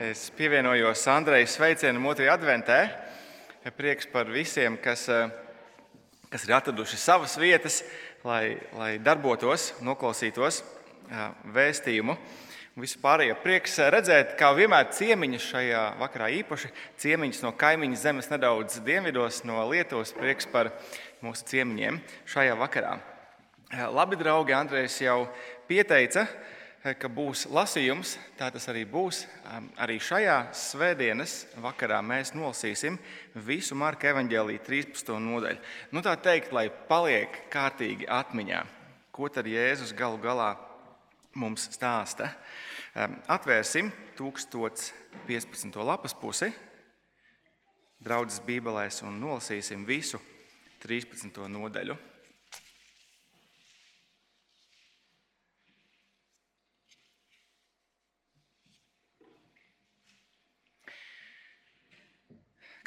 Es pievienojos Andrei sveicienam otrajā adventē. Prieks par visiem, kas, eh, kas ir atraduši savas vietas, lai, lai darbotos, noklausītos eh, vēstījumu. Vispārējo prieks redzēt, kā vienmēr ciemiņus šajā vakarā īpaši ciemiņus no kaimiņu zemes nedaudz dienvidos, no Lietuvas. Prieks par mūsu ciemiņiem šajā vakarā. Eh, labi, draugi, Andrejs jau pieteica, Eh, ka būs lasījums, tā tas arī būs. Arī šajā svētdienas vakarā mēs nolasīsim visu Marka evaņģēlīja 13. nodaļu. Nu, tā teikt, lai paliek kārtīgi atmiņā, ko tad Jēzus galu galā mums stāsta. Atvērsim 1015. lapas pusi, draudzes Bībelēs, un nolasīsim visu 13. nodaļu.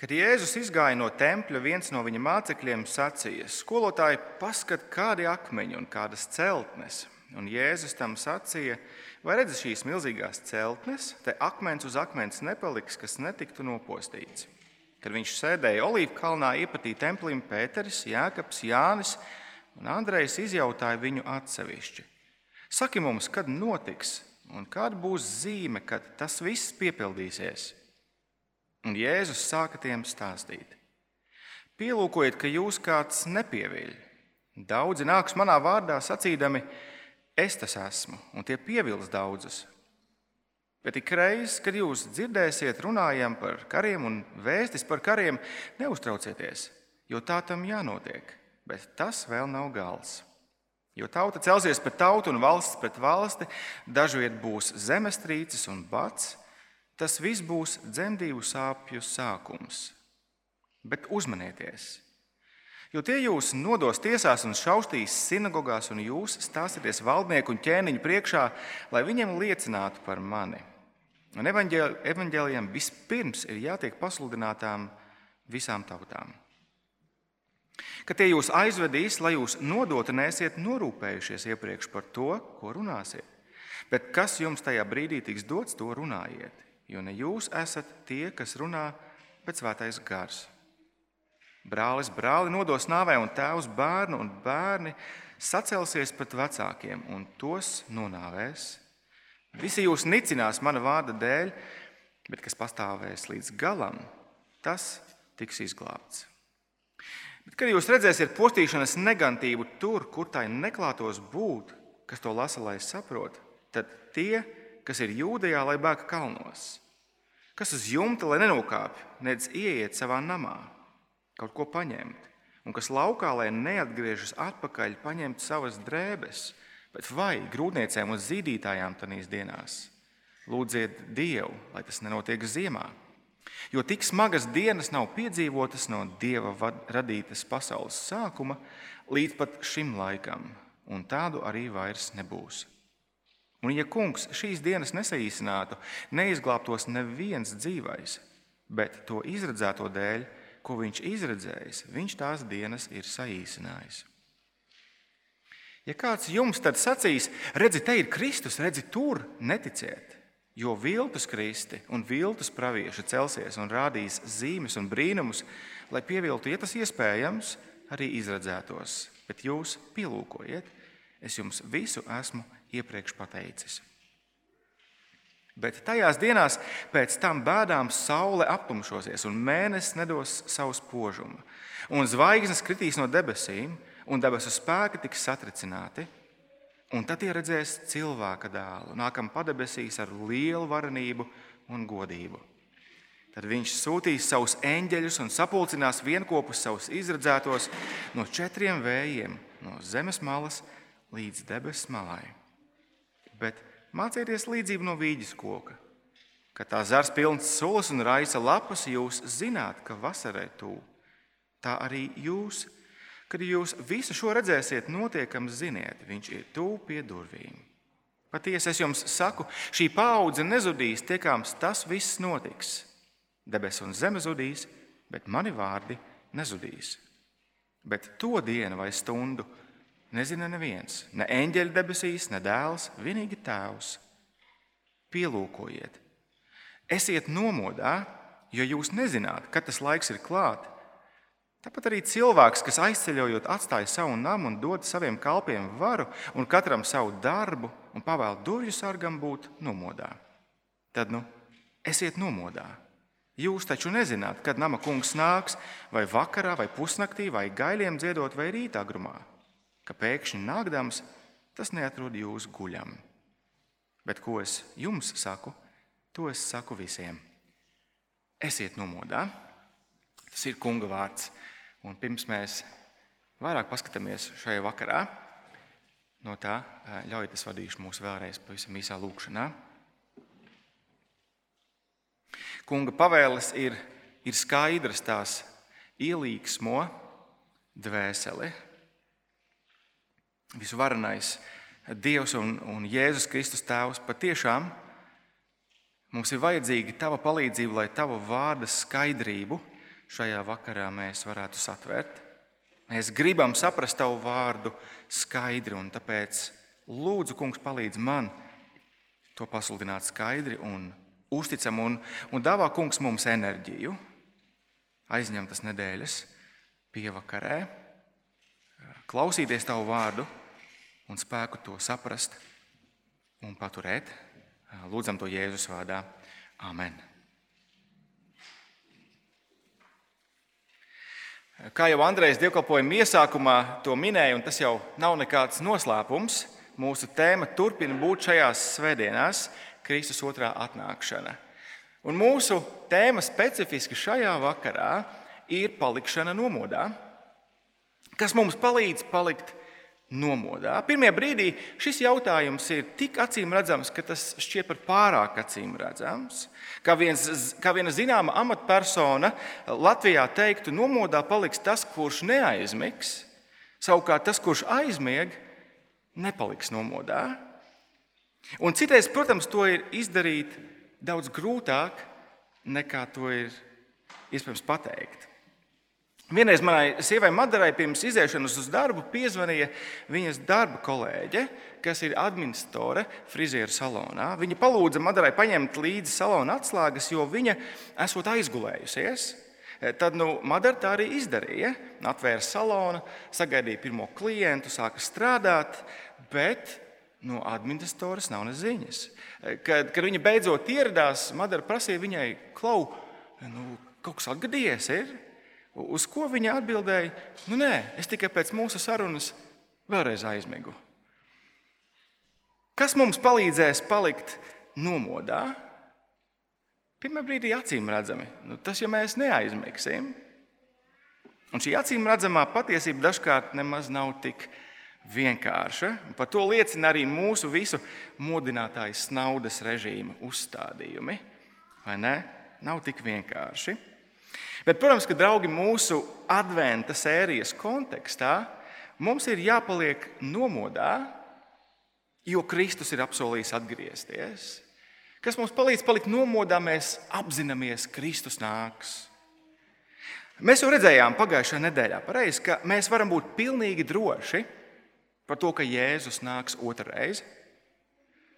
Kad Jēzus izgāja no tempļa, viens no viņa mācekļiem sacīja: Skolotāji, paskat, kādi akmeņi un kādas celtnes. Un Jēzus tam sacīja: Vai redzi šīs milzīgās celtnes? Te akmens uz akmens nepaliks, kas netiktu nopostīts. Kad viņš sēdēja Olīvu kalnā, iepatīja templim Pēteris, Jēkabs, Jānis un Andrejs izjautāja viņu atsevišķi. Saki mums, kad notiks un kāda būs zīme, kad tas viss piepildīsies? Un Jēzus sāka tiem stāstīt: Pielūkojiet, ka jūs kāds nepieviļ. Daudzi nāks manā vārdā sacīdami, es tas esmu, un tie pievils daudzus. Bet ik reiz, kad jūs dzirdēsiet, runājam par kariem un vēstis par kariem, neuztraucieties, jo tā tam jānotiek. Bet tas vēl nav gals. Jo tauta celsies pret tautu un valsts pret valsti, dažviet būs zemestrīces un bats, Tas viss būs dzemdību sāpju sākums. Bet uzmanieties! Jo tie jūs nodos tiesās un šaustīs sinagogās, un jūs stāsieties valdnieku un ķēniņu priekšā, lai viņiem liecinātu par mani. Un evaņģēlijam vispirms ir jātiek pasludinātām visām tautām. Kad tie jūs aizvedīs, lai jūs nodotu, nesiet norūpējušies iepriekš par to, ko runāsiet. Bet kas jums tajā brīdī tiks dots, to runājiet jo ne jūs esat tie, kas runā, bet svētais gars. Brālis brāli nodos nāvē, un tēvs bērnu, un bērni sacelsies pret vecākiem un tos nonāvēs. Visi jūs nicinās mana vārda dēļ, bet kas pastāvēs līdz galam, tas tiks izglābts. Bet, kad jūs redzēsiet postīšanas negantību tur, kur tai neklātos būt, kas to lasa, lai saprotu, tad tie, kas ir jūdejā, lai bēg kalnos. Kas uz jumta, lai nenokāpj, nedz ieiet savā namā, kaut ko paņemt, un kas laukā, lai neatgriežas atpakaļ, paņemt savas drēbes, bet vai grūtniecēm un zīdītājām tanīs dienās. Lūdziet Dievu, lai tas nenotiek ziemā, jo tik smagas dienas nav piedzīvotas no Dieva radītas pasaules sākuma līdz pat šim laikam, un tādu arī vairs nebūs. Un, ja kungs šīs dienas nesaīsinātu, neizglābtos neviens dzīvais, bet to izredzēto dēļ, ko viņš izredzējis, viņš tās dienas ir saīsinājis. Ja kāds jums tad sacīs, redzi, te ir Kristus, redzi, tur neticiet, jo viltus kristi un viltus pravieši celsies un rādīs zīmes un brīnumus, lai pieviltu, ja tas iespējams, arī izredzētos. Bet jūs pielūkojiet, es jums visu esmu iepriekš pateicis. Bet tajās dienās pēc tam bēdām saule aptumšosies, un mēnesis nedos savu spožumu, un zvaigznes kritīs no debesīm, un debesu spēki tiks satricināti. Un tad ieredzēs cilvēka dēlu, nākam padebesīs ar lielu varenību un godību. Tad viņš sūtīs savus eņģeļus un sapulcinās vienopus savus izredzētos no četriem vējiem, no zemes malas līdz debesu malai bet mācieties līdzību no vīģes koka. Kad tā zars pilns sulas un raisa lapas, jūs zināt, ka vasarē tū. Tā arī jūs, kad jūs visu šo redzēsiet, notiekams ziniet, viņš ir tuvu pie durvīm. Patiesi es jums saku, šī paudze nezudīs, tiekams tas viss notiks. Debesis un zeme zudīs, bet mani vārdi nezudīs. Bet to dienu vai stundu nezina neviens, ne eņģeļa debesīs, ne dēls, vienīgi tēvs. Pielūkojiet, Esiet nomodā, jo jūs nezināt, kad tas laiks ir klāts. Tāpat arī cilvēks, kas aizceļojot, atstāja savu namu un dod saviem kalpiem varu un katram savu darbu un pavēl durvju sargam būt nomodā. Tad nu, esiet nomodā. Jūs taču nezināt, kad nama kungs nāks, vai vakarā, vai pusnaktī, vai gaļiem dziedot, vai rītā grumā, ka pēkšņi nākdams tas neatrod jūs guļam. Bet ko es jums saku, to es saku visiem. Esiet nomodā. Tas ir kunga vārds. Un pirms mēs vairāk paskatāmies šajā vakarā, no tā ļaujiet, es vadīšu mūs vēlreiz pavisam īsā lūkšanā. Kunga pavēles ir, ir skaidras, tās ielīgsmo dvēseli. Visvarenais Dievs un, un Jēzus Kristus Tēvs patiešām mums ir vajadzīga tava palīdzība, lai tava vārda skaidrību šajā vakarā mēs varētu satvērt. Mēs gribam saprast tavu vārdu skaidri, un tāpēc lūdzu, kungs, palīdz man to pasludināt skaidri un uzticam, un, un dāvā kungs mums enerģiju, aizņemtas nedēļas pievakarē, klausīties tavu vārdu un spēku to saprast un paturēt. Lūdzam to Jēzus vārdā. Amen. Kā jau Andrejs dievkalpojuma iesākumā to minēja, un tas jau nav nekāds noslēpums, mūsu tēma turpina būt šajās svētdienās Kristus otrā atnākšana. Un mūsu tēma specifiski šajā vakarā ir palikšana nomodā, kas mums palīdz palikt nomodā. Pirmie brīdī šis jautājums ir tik acīm redzams, ka tas šķiet par pārāk acīm redzams. Kā, viens, kā viena zināma amatpersona Latvijā teiktu, nomodā paliks tas, kurš neaizmigs, savukārt tas, kurš aizmieg, nepaliks nomodā. Un citreiz, protams, to ir izdarīt daudz grūtāk nekā to ir iespējams pateikt. Vienreiz manai sievai Madarai pirms iziešanas uz darbu piezvanīja viņas darba kolēģe, kas ir administratore frizieru salonā. Viņa palūdza Madarai paņemt līdzi salona atslēgas, jo viņa esot aizgulējusies. Tad nu, Madara tā arī izdarīja. Atvēra salonu, sagaidīja pirmo klientu, sāka strādāt, bet no administratoras nav ne ziņas. Kad, kad viņa beidzot ieradās, Madara prasīja viņai, klau, nu, kaut kas atgadījies. Ir? Uz ko viņa atbildēja, nu nē, es tikai pēc mūsu sarunas vēlreiz aizmigu. Kas mums palīdzēs palikt nomodā? Pirmā brīdī acīm redzami, nu, tas ja mēs neaizmigsim. Un šī acīm redzamā patiesība dažkārt nemaz nav tik vienkārša. Par to liecina arī mūsu visu modinātājas naudas režīma uzstādījumi. Vai ne? Nav tik vienkārši. Bet, protams, ka draugi mūsu adventa sērijas kontekstā mums ir jāpaliek nomodā, jo Kristus ir apsolījis atgriezties. Kas mums palīdz palikt nomodā, mēs apzināmies, ka Kristus nāks. Mēs jau redzējām pagājušajā nedēļā, pareiz, ka mēs varam būt pilnīgi droši par to, ka Jēzus nāks otrreiz.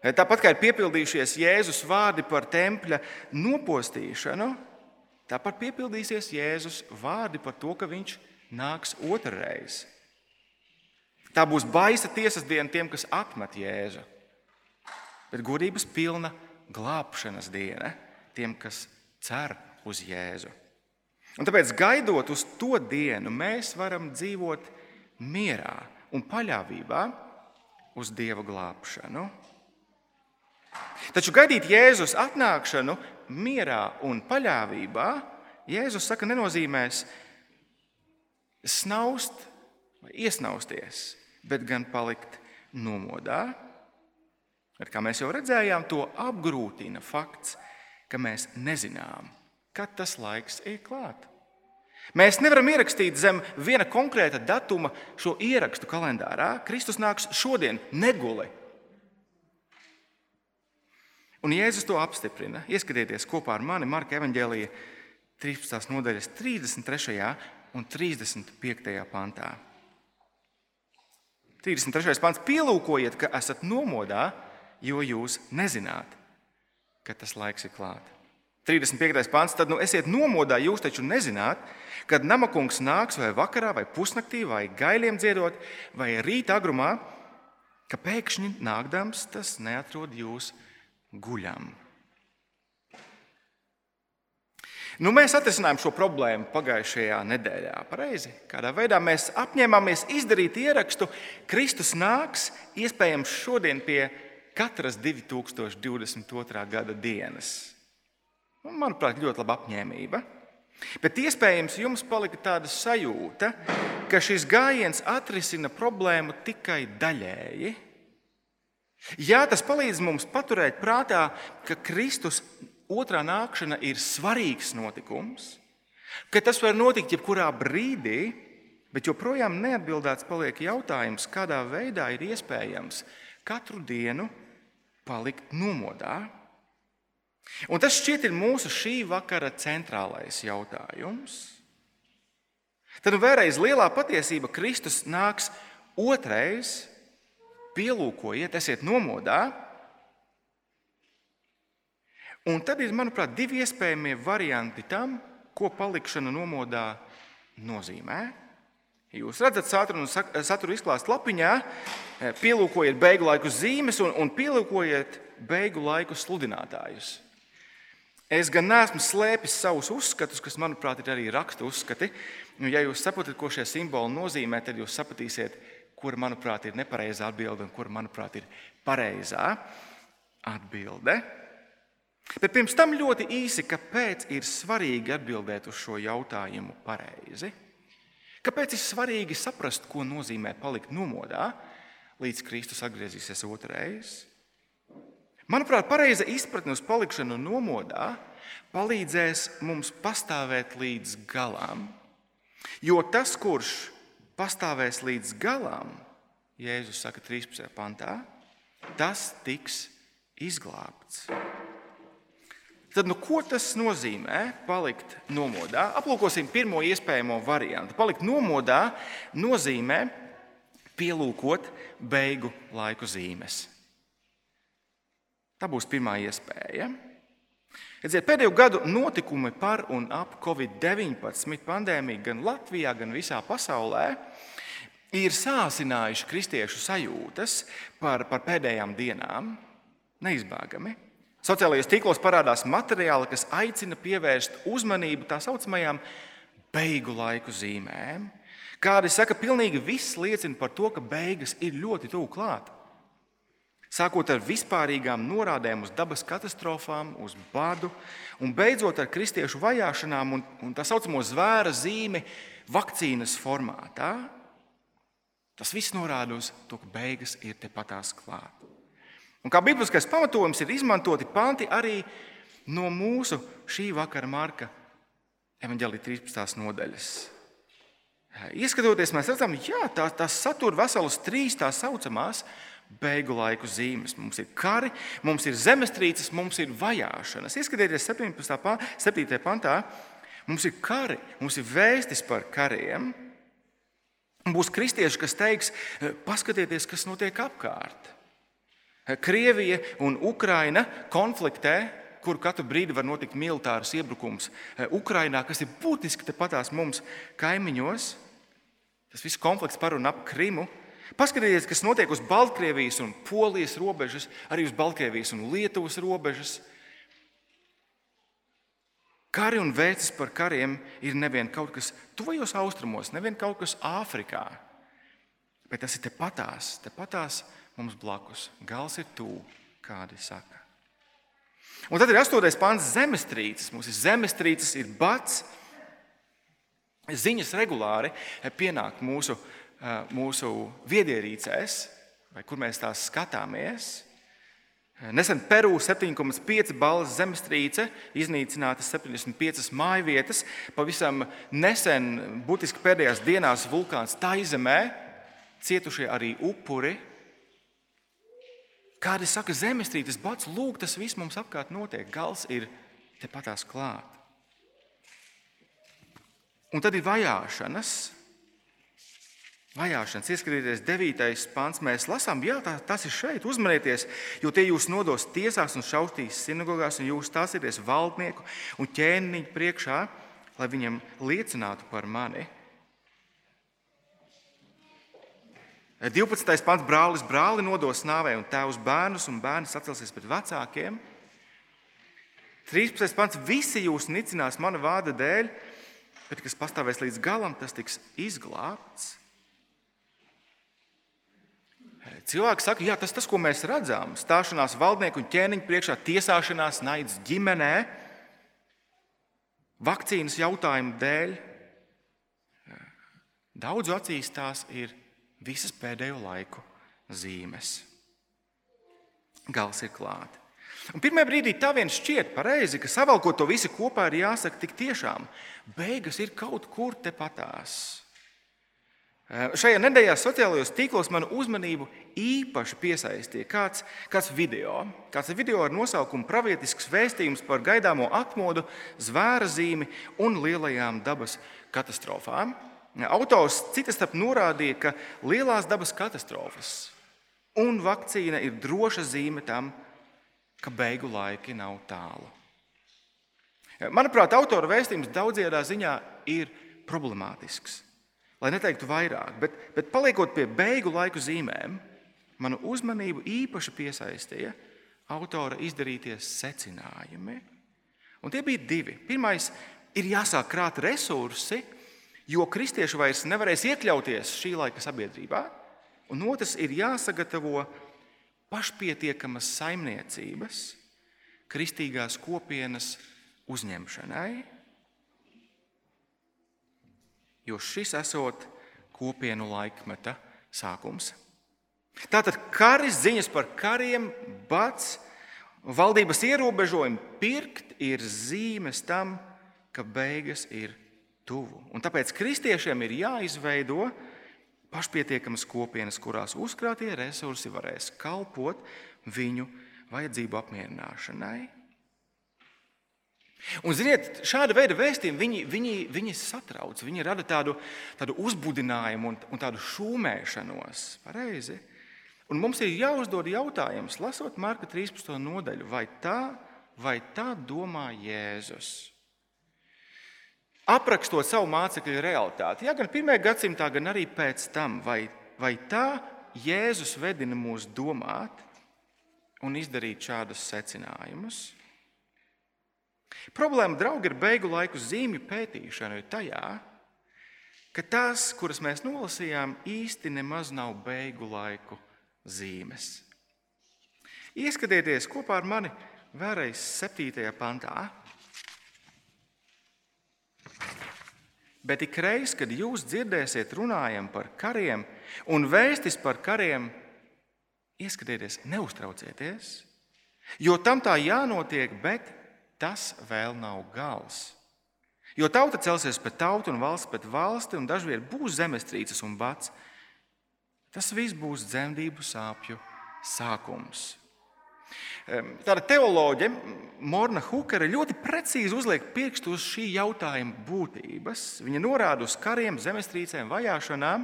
Tāpat kā ir piepildījušies Jēzus vārdi par tempļa nopostīšanu, Tāpat piepildīsies Jēzus vārdi par to, ka viņš nāks otrreiz. Tā būs baisa tiesas diena tiem, kas atmet Jēzu, bet godības pilna glābšanas diena tiem, kas cer uz Jēzu. Un tāpēc, gaidot uz to dienu, mēs varam dzīvot mierā un paļāvībā uz Dieva glābšanu. Taču gaidīt Jēzus atnākšanu mierā un paļāvībā, Jēzus saka, nenozīmēs snaust vai iesnausties, bet gan palikt nomodā. Bet, kā mēs jau redzējām, to apgrūtina fakts, ka mēs nezinām, kad tas laiks ir klāts. Mēs nevaram ierakstīt zem viena konkrēta datuma šo ierakstu kalendārā. Kristus nāks šodien, neguli. Un Jēzus to apstiprina. Ieskatieties kopā ar mani Marka evanģēlīja 13. nodaļas 33. un 35. pantā. 33. pants. Pielūkojiet, ka esat nomodā, jo jūs nezināt, ka tas laiks ir klāts. 35. pāns. Tad nu esiet nomodā, jūs taču nezināt, kad namakungs nāks vai vakarā, vai pusnaktī, vai gailiem dziedot, vai rīta agrumā, ka pēkšņi nākdams tas neatrod jūs guļam. Nu, mēs atrisinājām šo problēmu pagājušajā nedēļā. Pareizi. Kādā veidā mēs apņēmāmies izdarīt ierakstu, Kristus nāks iespējams šodien pie katras 2022. gada dienas. Un, manuprāt, ļoti laba apņēmība. Bet iespējams jums palika tāda sajūta, ka šis gājiens atrisina problēmu tikai daļēji. Jā, tas palīdz mums paturēt prātā, ka Kristus otrā nākšana ir svarīgs notikums, ka tas var notikt jebkurā brīdī, bet joprojām neatbildēts paliek jautājums, kādā veidā ir iespējams katru dienu palikt nomodā. Un tas šķiet ir mūsu šī vakara centrālais jautājums. Tad nu vēlreiz lielā patiesība Kristus nāks otrais, pielūkojiet, esiet nomodā, Un tad ir, manuprāt, divi iespējamie varianti tam, ko palikšana nomodā nozīmē. Jūs redzat, saturu izklāstu lapiņā, eh, pielūkojiet beigu laiku zīmes un, un pielūkojiet beigu laiku sludinātājus. Es gan neesmu slēpis savus uzskatus, kas, manuprāt, ir arī raksta uzskati. Nu, ja jūs saprotat, ko šie simboli nozīmē, tad jūs sapratīsiet, kur, manuprāt, ir nepareizā atbilde un kur, manuprāt, ir pareizā atbilde. Bet pirms tam ļoti īsi, kāpēc ir svarīgi atbildēt uz šo jautājumu pareizi? Kāpēc ir svarīgi saprast, ko nozīmē palikt nomodā, līdz Kristus atgriezīsies otrreiz? Manuprāt, pareiza izpratne uz palikšanu nomodā palīdzēs mums pastāvēt līdz galam. Jo tas, kurš pastāvēs līdz galam, Jēzus saka 13. pantā, tas tiks izglābts. Tad, nu, ko tas nozīmē palikt nomodā? Aplūkosim pirmo iespējamo variantu. Palikt nomodā nozīmē pielūkot beigu laiku zīmes. Tā būs pirmā iespēja. Redziet, pēdējo gadu notikumi par un ap Covid-19 pandēmiju gan Latvijā, gan visā pasaulē ir sāsinājuši kristiešu sajūtas par, par pēdējām dienām neizbēgami. Sociālajos tīklos parādās materiāli, kas aicina pievērst uzmanību tā saucamajām beigu laiku zīmēm. Kādi saka, ka pilnīgi viss liecina par to, ka beigas ir ļoti tuvu klāt. Sākot ar vispārīgām norādēm uz dabas katastrofām, uz badu, un beidzot ar kristiešu vajāšanām un, un tā saucamo zvēra zīmi vakcīnas formātā, tas viss norāda uz to, ka beigas ir tepatās klāt. Un kā bibliskais pamatojums ir izmantoti panti arī no mūsu šī vakara Marka evanģēlī 13. nodaļas. Ieskatoties, mēs redzam, ka tā, tās satur veselus trīs tā saucamās beigu laiku zīmes. Mums ir kari, mums ir zemestrīces, mums ir vajāšanas. Ieskatieties 17. Pā, 7. pantā, mums ir kari, mums ir vēstis par kariem. Būs kristieši, kas teiks, paskatieties, kas notiek apkārt. Krievija un Ukraina konfliktē, kur katru brīdi var notikt militārs iebrukums eh, Ukrainā, kas ir būtiski tepatās mums kaimiņos. Tas viss konflikts par un ap Krimu. Paskatieties, kas notiek uz Baltkrievijas un Polijas robežas, arī uz Baltkrievijas un Lietuvas robežas. Kari un vēstis par kariem ir nevien kaut kas tuvajos austrumos, nevien kaut kas Āfrikā, bet tas ir tepatās, tepatās mums blakus. Gals ir tuvu, kādi saka. Un tad ir astotais pāns zemestrīces. Mums ir zemestrīces, ir bats. Ziņas regulāri pienāk mūsu, mūsu viedierīcēs, vai kur mēs tās skatāmies. Nesen Peru 7,5 balvas zemestrīce, iznīcinātas 75 māju vietas. Pavisam nesen, būtiski pēdējās dienās, vulkāns Taizemē, cietušie arī upuri, Kādi saka, zemestrīces bats, lūk, tas viss mums apkārt notiek. Gals ir tepatās klāt. Un tad ir vajāšanas. Vajāšanas, ieskatieties, 9. pāns. Mēs lasām, jā, tā, tas ir šeit, uzmanieties, jo tie jūs nodos tiesās un šautīs sinagogās, un jūs stāsieties valdnieku un ķēniņu priekšā, lai viņam liecinātu par mani. 12. pāns brālis brāli nodos nāvē, un tēvs bērnus, un bērni sacelsies pret vecākiem. 13. pāns visi jūs nicinās mana vārda dēļ, bet kas pastāvēs līdz galam, tas tiks izglābts. Cilvēki saka, jā, tas tas, ko mēs redzam. Stāšanās valdnieku un ķēniņu priekšā, tiesāšanās, naids ģimenē, vakcīnas jautājumu dēļ. Daudzu acīs tās ir visas pēdējo laiku zīmes. Gals ir klāts. Un pirmā brīdī tā vien šķiet pareizi, ka savalkot to visu kopā ir jāsaka, tik tiešām beigas ir kaut kur tepatās. Eh, šajā nedēļā sociālajos tīklos manu uzmanību īpaši piesaistīja kāds, kāds video. Kāds video ar nosaukumu Pravietisks vēstījums par gaidāmo atmodu, zvēra zīmi un lielajām dabas katastrofām. Autors citas starp norādīja, ka lielās dabas katastrofas un vakcīna ir droša zīme tam, ka beigu laiki nav tālu. Manuprāt, autora vēstījums daudzajā ziņā ir problemātisks lai neteiktu vairāk, bet, bet paliekot pie beigu laiku zīmēm, manu uzmanību īpaši piesaistīja autora izdarītie secinājumi. Un tie bija divi. Pirmais ir jāsāk krāt resursi, jo kristieši vairs nevarēs iekļauties šī laika sabiedrībā. Un otrs ir jāsagatavo pašpietiekamas saimniecības, kristīgās kopienas uzņemšanai jo šis esot kopienu laikmeta sākums. Tātad karis ziņas par kariem, bats, valdības ierobežojumi pirkt ir zīmes tam, ka beigas ir tuvu. Un tāpēc kristiešiem ir jāizveido pašpietiekamas kopienas, kurās uzkrātie resursi varēs kalpot viņu vajadzību apmierināšanai. Un, ziniet, šāda veida vēstījumi viņi, viņi, viņi satrauc, viņi rada tādu, tādu uzbudinājumu un, un tādu šūmēšanos. Pareizi. Un mums ir jāuzdod jautājums, lasot Marka 13. nodaļu, vai tā, vai tā domā Jēzus? Aprakstot savu mācekļu realitāti, ja gan 1. gadsimtā, gan arī pēc tam, vai, vai tā Jēzus vedina mūs domāt un izdarīt šādus secinājumus? Problēma, draugi, ar beigu laiku zīmju pētīšanu ir tajā, ka tās, kuras mēs nolasījām, īsti nemaz nav beigu laiku zīmes. Ieskatieties kopā ar mani vēlreiz 7. pantā. Bet ik reiz, kad jūs dzirdēsiet runājam par kariem un vēstis par kariem, ieskatieties, neuztraucieties, jo tam tā jānotiek, bet tas vēl nav gals. Jo tauta celsies pret tautu un valsts pret valsti, un dažviet būs zemestrīces un bats. Tas viss būs dzemdību sāpju sākums. Tāda teoloģija, Morna Hukere, ļoti precīzi uzliek pirkstu uz šī jautājuma būtības. Viņa norāda uz kariem, zemestrīcēm, vajāšanām,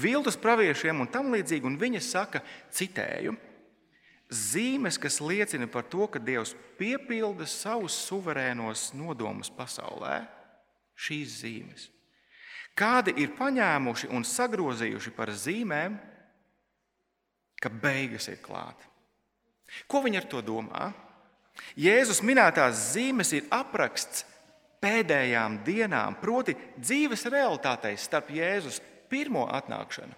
viltus praviešiem un tam līdzīgi. Un viņa saka, citēju, zīmes, kas liecina par to, ka Dievs piepilda savus suverēnos nodomus pasaulē. Šīs zīmes. Kādi ir paņēmuši un sagrozījuši par zīmēm, ka beigas ir klāta. Ko viņi ar to domā? Jēzus minētās zīmes ir apraksts pēdējām dienām, proti, dzīves realitātei starp Jēzus pirmo atnākšanu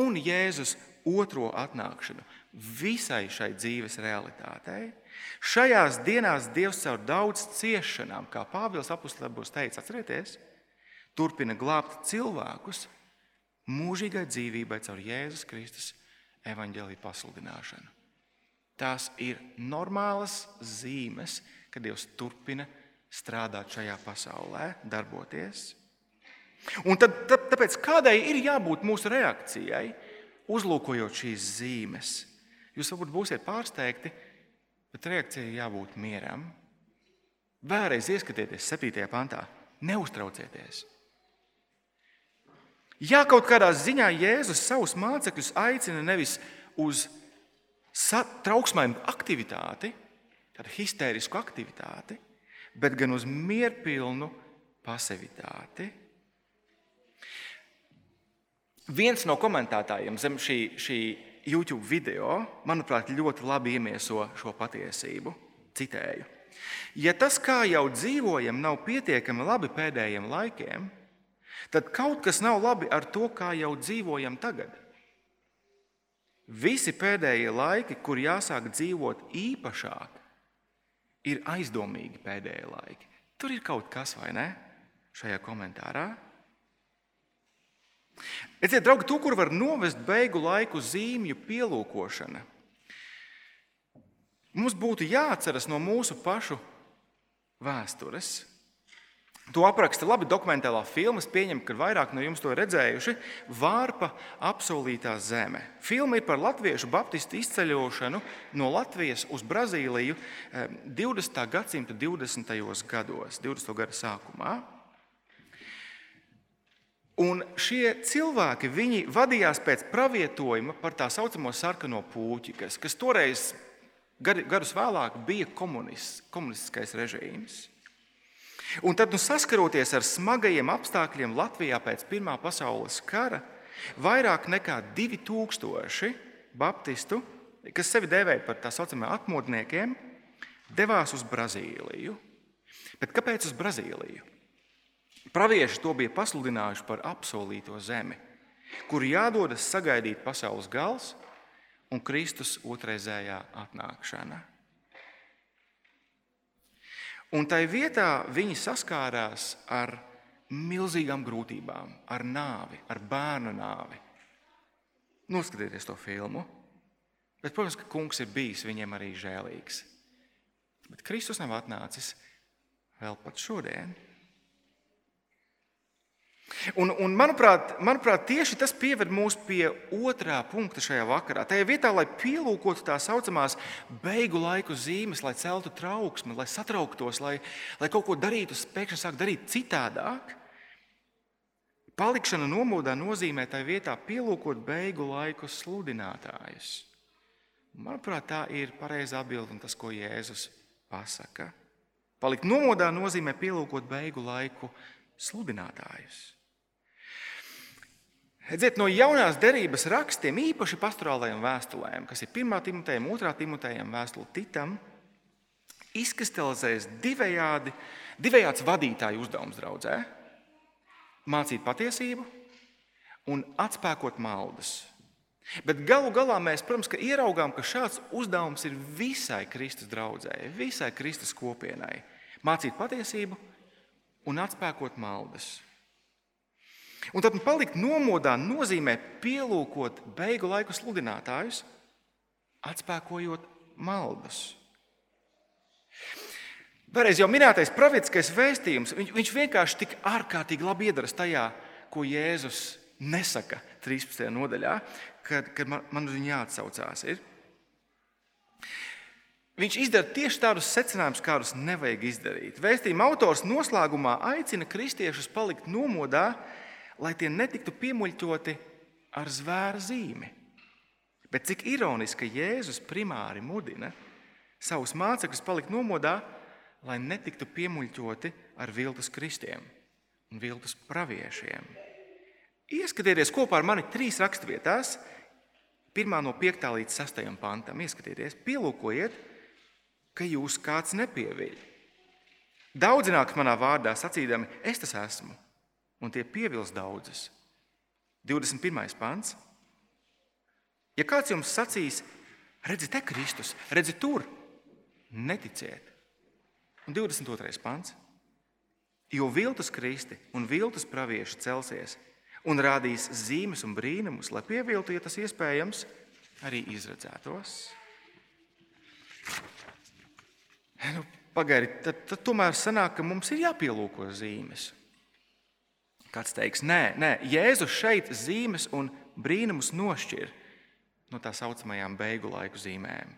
un Jēzus otro atnākšanu visai šai dzīves realitātei. Šajās dienās Dievs caur daudz ciešanām, kā Pāvils apustulēbos teica, atcerieties, turpina glābt cilvēkus mūžīgai dzīvībai caur Jēzus Kristus evaņģēlīju pasludināšanu. Tās ir normālas zīmes, ka Dievs turpina strādāt šajā pasaulē, darboties. Un tad, tāpēc kādai ir jābūt mūsu reakcijai, uzlūkojot šīs zīmes? Jūs varbūt būsiet pārsteigti, bet reakcijai jābūt mieram. Vēlreiz ieskatieties 7. pantā. Neuztraucieties. Ja kaut kādā ziņā Jēzus savus mācekļus aicina nevis uz trauksmēm aktivitāti, tādu histērisku aktivitāti, bet gan uz mierpilnu pasivitāti. Viens no komentētājiem zem šī, šī YouTube video, manuprāt, ļoti labi iemieso šo patiesību. Citēju: Ja tas, kā jau dzīvojam, nav pietiekami labi pēdējiem laikiem, tad kaut kas nav labi ar to, kā jau dzīvojam tagad. Visi pēdējie laiki, kur jāsāk dzīvot īpašāk, ir aizdomīgi pēdējie laiki. Tur ir kaut kas, vai ne? Šajā komentārā. Redziet, draugi, to, kur var novest beigu laiku zīmju pielūkošana, mums būtu jāatceras no mūsu pašu vēstures. To apraksta labi dokumentālā filma. Es pieņemu, ka vairāk no jums to redzējuši. Vārpa apsolītā zeme. Filma ir par latviešu baptistu izceļošanu no Latvijas uz Brazīliju 20. Eh, gadsimta 20. gados, 20. gada sākumā. Un šie cilvēki vadījās pēc pravietojuma par tā saucamo sarkano puķi, kas, kas toreiz, gadus vēlāk, bija komunistiskais režīms. Un tad, nu, saskaroties ar smagajiem apstākļiem Latvijā pēc Pirmā pasaules kara, vairāk nekā 2000 baptistu, kas sevi dēvēja par tā saucamiem atmodniekiem, devās uz Brazīliju. Bet kāpēc uz Brazīliju? Pravieši to bija pasludinājuši par apsolīto zemi, kur jādodas sagaidīt pasaules gals un Kristus otrreizējā atnākšana. Un tai vietā viņi saskārās ar milzīgām grūtībām, ar nāvi, ar bērnu nāvi. Noskatieties to filmu. Bet, protams, ka kungs ir bijis viņiem arī žēlīgs. Bet Kristus nav atnācis vēl pat šodien. Un, un manuprāt, manuprāt, tieši tas pieved mūs pie otrā punkta šajā vakarā. Tajā vietā, lai pielūkotu tā saucamās beigu laiku zīmes, lai celtu trauksmi, lai satrauktos, lai, lai kaut ko darītu, pēkšņi sāk darīt citādāk. Palikšana nomodā nozīmē tajā vietā pielūkot beigu laiku sludinātājus. Manuprāt, tā ir pareizā atbilde un tas, ko Jēzus pasaka. Palikt nomodā nozīmē pielūkot beigu laiku sludinātājus. Redziet, no jaunās derības rakstiem, īpaši pastorālajiem vēstulēm, kas ir 1. Timotejam, 2. Timotejam, vēstule Titam, izkristalizējas divējādi, divējāds vadītāju uzdevums draudzē - mācīt patiesību un atspēkot maldas. Bet galu galā mēs, protams, ieraugām, ka šāds uzdevums ir visai Kristus draudzēji, visai Kristus kopienai - mācīt patiesību un atspēkot maldas. Un tad palikt nomodā nozīmē pielūkot beigu laiku sludinātājus, atspēkojot maldas. Vēlreiz jau minētais pravietiskais vēstījums, viņš, vienkārši tik ārkārtīgi labi iedaras tajā, ko Jēzus nesaka 13. nodaļā, kad, kad man, man uz viņu jāatsaucās. Ir. Viņš izdara tieši tādus secinājumus, kādus nevajag izdarīt. Vēstījuma autors noslēgumā aicina kristiešus palikt nomodā, lai tie netiktu piemuļķoti ar zvēra zīmi. Bet cik ironiski, ka Jēzus primāri mudina savus mācekļus palikt nomodā, lai netiktu piemuļķoti ar viltus kristiem un viltus praviešiem. Ieskatieties kopā ar mani trīs raksturvietās, pirmā no 5. līdz 6. pantam. Ieskatieties, pielūkojiet, ka jūs kāds nepieviļ. Daudz nāk manā vārdā sacīdami, es tas esmu un tie pievils daudzas. 21. pāns. Ja kāds jums sacīs, redzi, te Kristus, redzi tur, neticiet. Un 22. pāns. Jo viltus kristi un viltus pravieši celsies un rādīs zīmes un brīnumus, lai pieviltu, ja tas iespējams, arī izredzētos. Pagaidiet, tad, tad tomēr sanāk, ka mums ir jāpielūko zīmes. Kāds teiks, nē, nē, Jēzus šeit zīmes un brīnumus nošķir no tā saucamajām beigu laiku zīmēm.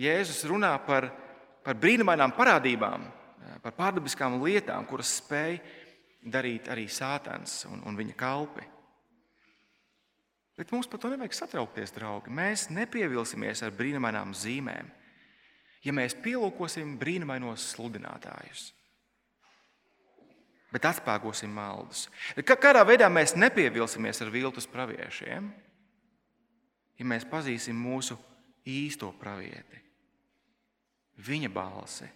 Jēzus runā par, par brīnumainām parādībām, par pārdabiskām lietām, kuras spēj darīt arī sātans un, un viņa kalpi. Bet mums par to nevajag satraukties, draugi. Mēs nepievilsimies ar brīnumainām zīmēm, ja mēs pielūkosim brīnumainos sludinātājus. Bet atspēkosim maldus. Kādā veidā mēs nepievilsimies ar viltus praviešiem, ja mēs pazīsim mūsu īsto pravieti, viņa balsi.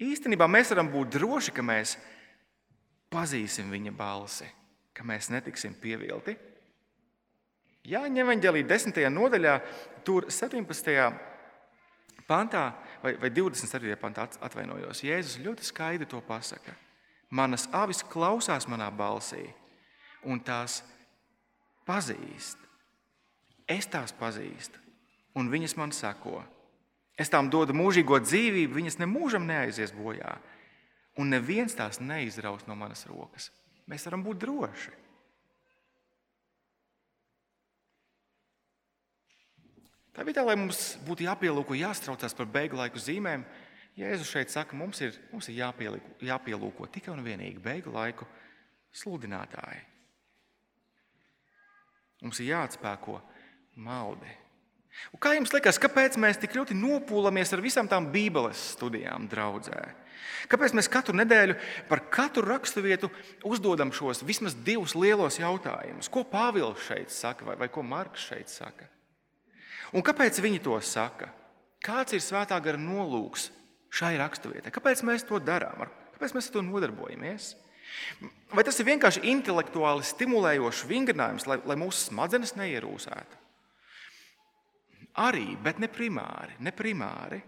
Īstenībā mēs varam būt droši, ka mēs pazīsim viņa balsi, ka mēs netiksim pievilti. Jāņem evanģēlī 10. nodaļā, tur 17. Pantā vai, vai 27. pantā atvainojos. Jēzus ļoti skaidri to pasaka. Manas avis klausās manā balsī, un tās pazīst. Es tās pazīstu, un viņas man sako. Es tām dodu mūžīgo dzīvību, viņas nemūžam neaizies bojā, un neviens tās neizraus no manas rokas. Mēs varam būt droši. Tā vietā, lai mums būtu jāpielūko, jāstraucās par beigu laiku zīmēm, Jēzus šeit saka, mums ir, mums ir jāpielūko, jāpielūko tikai un vienīgi beigu laiku sludinātāji. Mums ir jāatspēko maldi. Un kā jums liekas, kāpēc mēs tik ļoti nopūlamies ar visām tām Bībeles studijām draudzē? Kāpēc mēs katru nedēļu par katru raksturvietu uzdodam šos vismaz divus lielos jautājumus? Ko Pāvils šeit saka, vai, vai ko Marks šeit saka? Un kāpēc viņi to saka? Kāds ir svētā gara nolūks šai raksturvietai? Kāpēc mēs to darām? Kāpēc mēs ar to nodarbojamies? Vai tas ir vienkārši intelektuāli stimulējošs vingrinājums, lai, lai mūsu smadzenes neierūsētu? Arī, bet ne primāri. Ne primāri.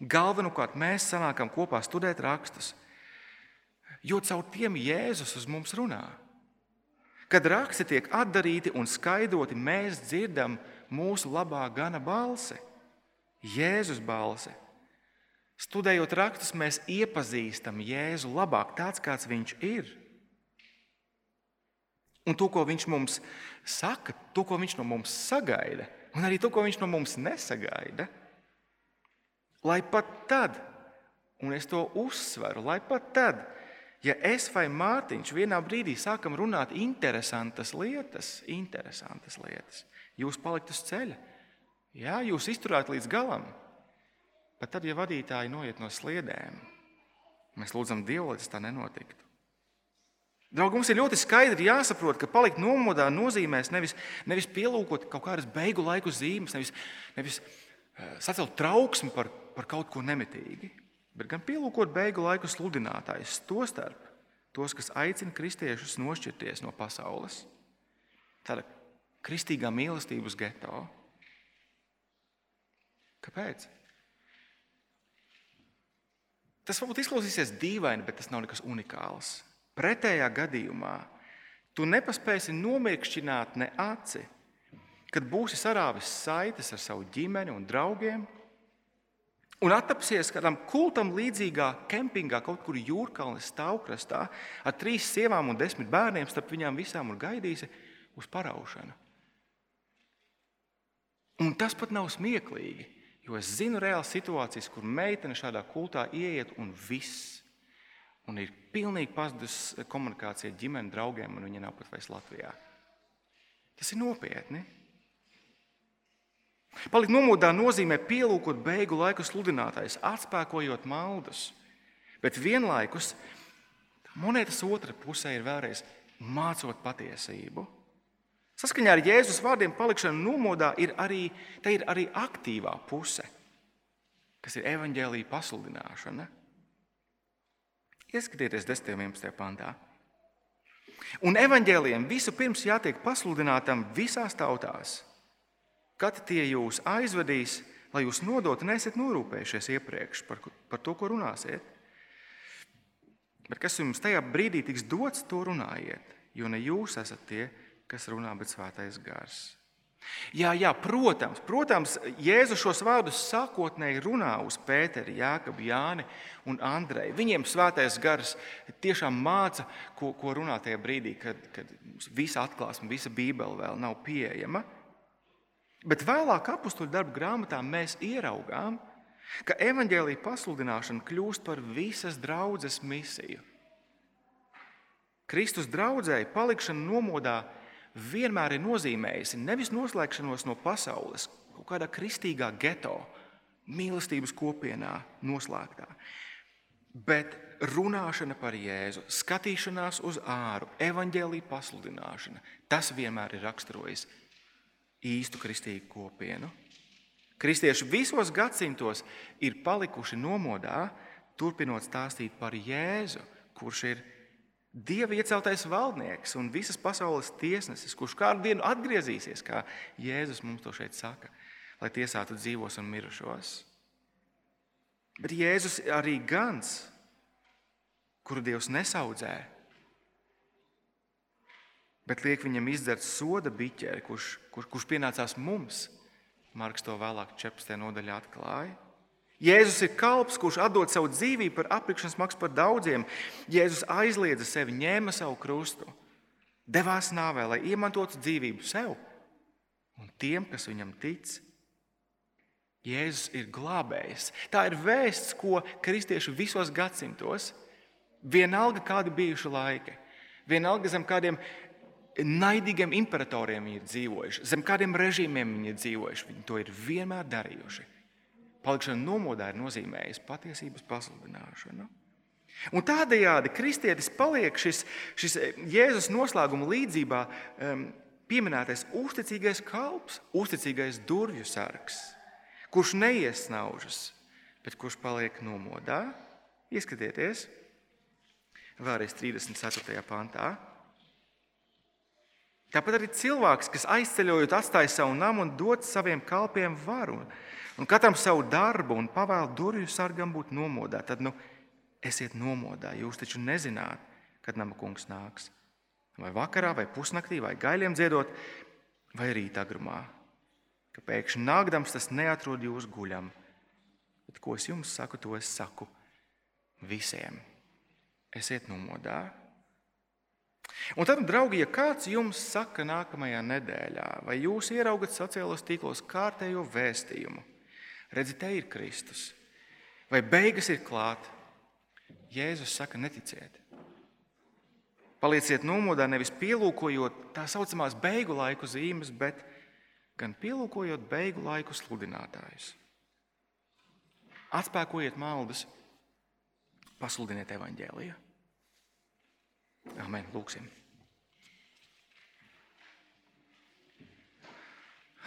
Galvenokārt mēs sanākam kopā studēt rakstus, jo caur tiem Jēzus uz mums runā. Kad raksti tiek atdarīti un skaidroti, mēs dzirdam mūsu labā gana balsi, Jēzus balsi. Studējot rakstus, mēs iepazīstam Jēzu labāk, tāds kāds viņš ir. Un to, ko viņš mums saka, to, ko viņš no mums sagaida, un arī to, ko viņš no mums nesagaida. Lai pat tad, un es to uzsveru, lai pat tad, ja es vai Mārtiņš vienā brīdī sākam runāt interesantas lietas, interesantas lietas, jūs palikt uz ceļa. Jā, jūs izturētu līdz galam. Pat tad, ja vadītāji noiet no sliedēm, mēs lūdzam Dievu, lai tas tā nenotiktu. Draugi, mums ir ļoti skaidri jāsaprot, ka palikt nomodā nozīmēs nevis, nevis pielūkot kaut kādas beigu laiku zīmes, nevis, nevis uh, sacelt trauksmi par, par kaut ko nemitīgi, bet gan pielūkot beigu laiku sludinātājus, tostarp tos, kas aicina kristiešus nošķirties no pasaules. Tāda kristīgā mīlestības geto. Kāpēc? Tas varbūt izklausīsies dīvaini, bet tas nav nekas unikāls. Pretējā gadījumā tu nepaspēsi nomirkšķināt ne aci, kad būsi sarāvis saites ar savu ģimeni un draugiem un attapsies kādam kultam līdzīgā kempingā, kaut kur jūrkalnes stāvkrastā, ar trīs sievām un desmit bērniem, starp viņām visām un gaidīsi uz paraušanu. Un tas pat nav smieklīgi, jo es zinu reālas situācijas, kur meitene šādā kultā ieiet un viss. Un ir pilnīgi pazudusi komunikācija ar ģimeni, draugiem, un viņa nav pat vairs Latvijā. Tas ir nopietni. Palikt nomodā nozīmē pielūkot beigu laiku sludinātājs, atspēkojot maldus. Bet vienlaikus monētas otra pusē ir vēlreiz mācot patiesību. Saskaņā ar Jēzus vārdiem palikšana nomodā ir arī, ir arī aktīvā puse, kas ir evaņģēlīja pasludināšana. Ieskatieties 10. un 11. pantā. Un evaņģēliem visu pirms jātiek pasludinātam visās tautās Kad tie jūs aizvedīs, lai jūs nodotu, nesiet norūpējušies iepriekš par, par to, ko runāsiet. Bet kas jums tajā brīdī tiks dots, to runājiet, jo ne jūs esat tie, kas runā, bet svētais gars. Jā, jā, protams, protams, Jēzus šos vārdus sākotnēji runā uz Pēteri, Jāekabu, Jāni un Andreju. Viņiem svētais gars tiešām māca, ko, ko runāt tajā brīdī, kad, kad visa atklāsme, visa Bībele vēl nav pieejama. Bet vēlāk, apakstuļu darbu grāmatā, mēs ieraugām, ka evaņģēlīja pasludināšana kļūst par visas draudzes misiju. Kristus draudzēji palikšana nomodā vienmēr ir nozīmējusi nevis noslēgšanos no pasaules, kaut kādā kristīgā geto, mīlestības kopienā noslēgtā, bet runāšana par Jēzu, skatīšanās uz āru, evaņģēlīja pasludināšana, tas vienmēr ir raksturojis īstu kristīgu kopienu. Kristieši visos gadsimtos ir palikuši nomodā, turpinot stāstīt par Jēzu, kurš ir Dieva ieceltais valdnieks un visas pasaules tiesnesis, kurš kādu dienu atgriezīsies, kā Jēzus mums to šeit saka, lai tiesātu dzīvos un mirušos. Bet Jēzus arī gans, kuru Dievs nesaudzē, bet liek viņam izdzert soda biķeri, kurš, kur, kurš pienācās mums. Marks to vēlāk 14. nodaļā atklāja. Jēzus ir kalps, kurš atdod savu dzīvību par aplikšanas maksu par daudziem. Jēzus aizliedza sevi, ņēma savu krustu, devās nāvē, lai iemantotu dzīvību sev un tiem, kas viņam tic. Jēzus ir glābējs. Tā ir vēsts, ko kristieši visos gadsimtos, vienalga kādi bijuši laiki, vienalga zem kādiem naidīgiem imperatoriem viņi ir dzīvojuši, zem kādiem režīmiem viņi ir dzīvojuši, viņi to ir vienmēr darījuši. Palikšana nomodā ir nozīmējusi patiesības pasludināšanu. Un tādējādi kristietis paliek šis, šis Jēzus noslēguma līdzībā um, pieminētais uzticīgais kalps, uzticīgais durvju sargs, kurš neiesnaužas, bet kurš paliek nomodā. Ieskatieties, vēlreiz 34. pantā. Tāpat arī cilvēks, kas aizceļojot, atstāja savu namu un dod saviem kalpiem varu un katram savu darbu un pavēl durvju sargam būt nomodā, tad nu, esiet nomodā. Jūs taču nezināt, kad nama kungs nāks. Vai vakarā, vai pusnaktī, vai gaļiem dziedot, vai rītā agrumā. Ka pēkšņi nākdams tas neatrod jūs guļam. Bet ko es jums saku, to es saku visiem. Esiet nomodā. Un tad, draugi, ja kāds jums saka nākamajā nedēļā, vai jūs ieraugat sociālos tīklos kārtējo vēstījumu, Redzi, te ir Kristus. Vai beigas ir klāt? Jēzus saka, neticiet. Palieciet nomodā nevis pielūkojot tā saucamās beigu laiku zīmes, bet gan pielūkojot beigu laiku sludinātājus. Atspēkojiet maldas, pasludiniet evaņģēliju. Amen. Lūksim.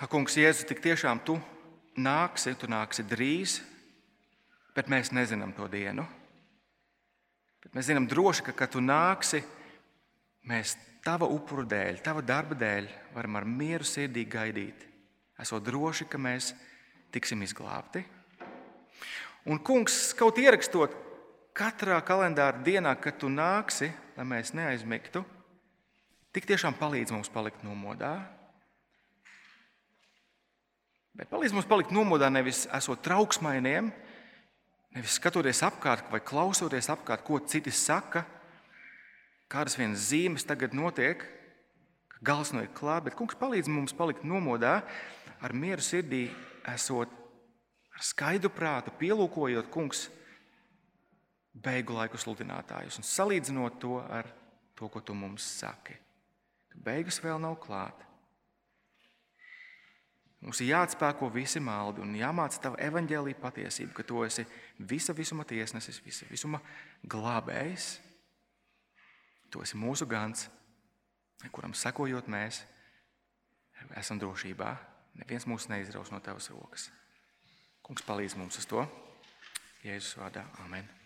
Kungs, Jēzus, tik tiešām tu nāksi, tu nāksi drīz, bet mēs nezinām to dienu. Bet mēs zinām droši, ka, kad tu nāksi, mēs tava upuru dēļ, tava darba dēļ varam ar mieru sirdī gaidīt, esot droši, ka mēs tiksim izglābti. Un, kungs, kaut ierakstot katrā kalendāra dienā, kad tu nāksi, lai mēs neaizmigtu, tik tiešām palīdz mums palikt nomodā, Bet palīdz mums palikt nomodā nevis esot trauksmainiem, nevis skatoties apkārt vai klausoties apkārt, ko citi saka, kādas vienas zīmes tagad notiek, ka gals no ir klāts. Bet kungs palīdz mums palikt nomodā ar mieru sirdī, esot ar skaidru prātu, pielūkojot kungs beigu laiku sludinātājus un salīdzinot to ar to, ko tu mums saki. Beigas vēl nav klāta. Mums ir jāatspēko visi maldi un jāmāca tava evaņģēlīja patiesība, ka tu esi visa visuma tiesnesis, visa visuma glābējs. Tu esi mūsu gans, kuram sekojot mēs, esam drošībā. Neviens mūs neizraus no tavas rokas. Kungs palīdz mums uz to. Jēzus vārdā. Amen.